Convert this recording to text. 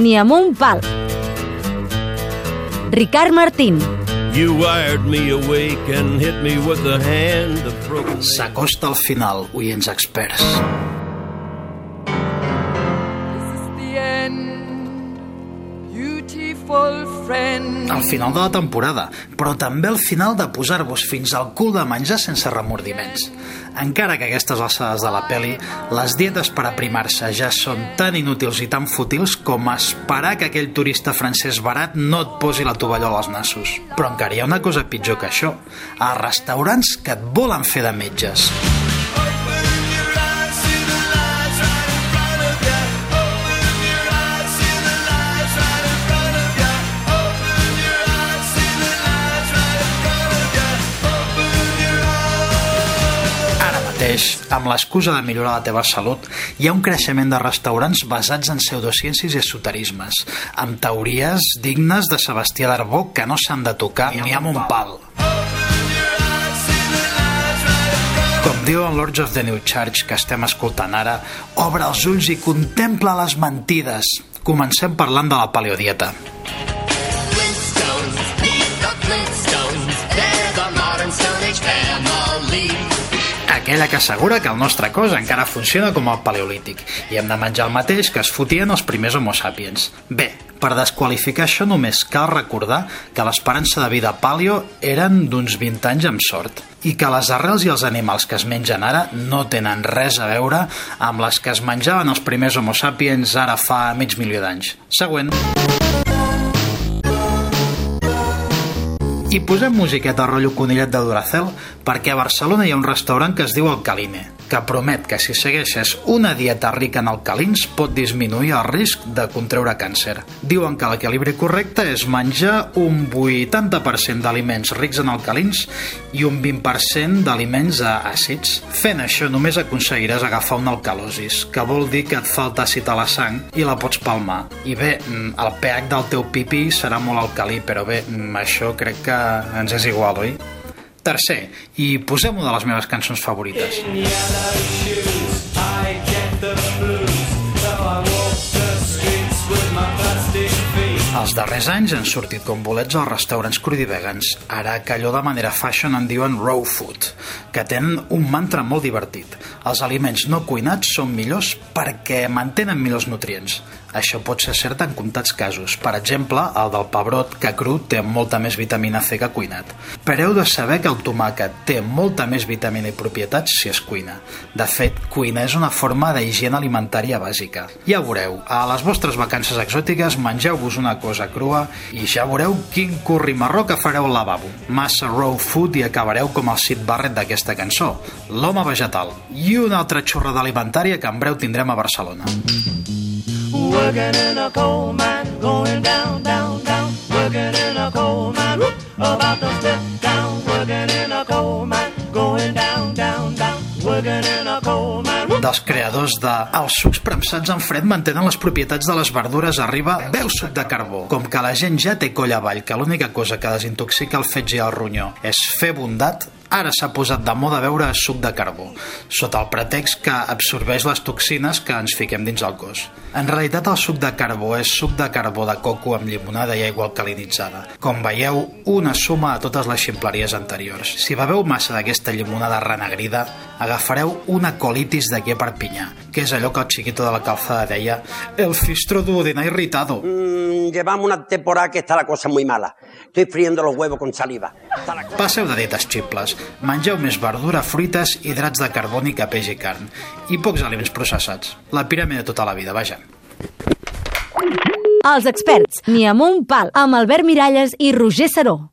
ni amb un pal. Ricard Martín. You wired me awake and hit me with the hand of broken. S'acosta al final, oients experts. the end, beautiful. Al final de la temporada, però també al final de posar-vos fins al cul de menjar sense remordiments. Encara que aquestes alçades de la peli, les dietes per aprimar-se ja són tan inútils i tan fútils com esperar que aquell turista francès barat no et posi la tovallola als nassos. Però encara hi ha una cosa pitjor que això. Els restaurants que et volen fer de metges. Mateix, amb l'excusa de millorar la teva salut, hi ha un creixement de restaurants basats en pseudociències i esoterismes, amb teories dignes de Sebastià d'Arbó que no s'han de tocar ni amb un pal. Com diu en Lords of the New Church que estem escoltant ara, obre els ulls i contempla les mentides. Comencem parlant de la paleodieta. Aquella que assegura que el nostre cos encara funciona com el paleolític i hem de menjar el mateix que es fotien els primers homo sapiens. Bé, per desqualificar això només cal recordar que l'esperança de vida paleo eren d'uns 20 anys amb sort i que les arrels i els animals que es mengen ara no tenen res a veure amb les que es menjaven els primers homo sapiens ara fa mig milió d'anys. Següent. I posem musiqueta rotllo conillet de Duracell perquè a Barcelona hi ha un restaurant que es diu Alcaline, que promet que si segueixes una dieta rica en alcalins pot disminuir el risc de contreure càncer. Diuen que l'equilibri correcte és menjar un 80% d'aliments rics en alcalins i un 20% d'aliments àcids. Fent això només aconseguiràs agafar una alcalosis, que vol dir que et falta àcid a la sang i la pots palmar. I bé, mm, el pH del teu pipí serà molt alcalí, però bé, mm, això crec que ens és igual, oi? Tercer, i posem una de les meves cançons favorites. Els darrers anys han sortit com bolets als restaurants crudivegans, ara que allò de manera fashion en diuen raw food, que tenen un mantra molt divertit. Els aliments no cuinats són millors perquè mantenen millors nutrients. Això pot ser cert en comptats casos. Per exemple, el del pebrot, que cru té molta més vitamina C que cuinat. Però heu de saber que el tomàquet té molta més vitamina i propietats si es cuina. De fet, cuinar és una forma d'higiene alimentària bàsica. Ja ho veureu, a les vostres vacances exòtiques mengeu-vos una cosa crua i ja veureu quin curri marró que fareu al lavabo. Massa raw food i acabareu com el Sid Barrett d'aquesta cançó, l'home vegetal. I una altra xorrada alimentària que en breu tindrem a Barcelona. Working in a coal mine, going down, down, down. Dels creadors de Els sucs premsats en fred mantenen les propietats de les verdures arriba veu suc de carbó. Com que la gent ja té coll avall, que l'única cosa que desintoxica el fetge i el ronyó és fer bondat, ara s'ha posat de moda beure suc de carbó, sota el pretext que absorbeix les toxines que ens fiquem dins el cos. En realitat el suc de carbó és suc de carbó de coco amb llimonada i aigua alcalinitzada. Com veieu, una suma a totes les ximpleries anteriors. Si beveu massa d'aquesta llimonada renegrida, agafareu una colitis d'aquí a Perpinyà, que és allò que el xiquito de la calzada deia el fistro duodena irritado. Mm, llevamos una temporada que está la cosa muy mala. Estoy friendo los huevos con saliva. La cosa- Passeu de dietes xiples, mengeu més verdura, fruites, hidrats de carboni que peix i carn, i pocs aliments processats. La piràmide de tota la vida, vaja. Els experts, ni amb un pal, amb Albert Miralles i Roger Saró.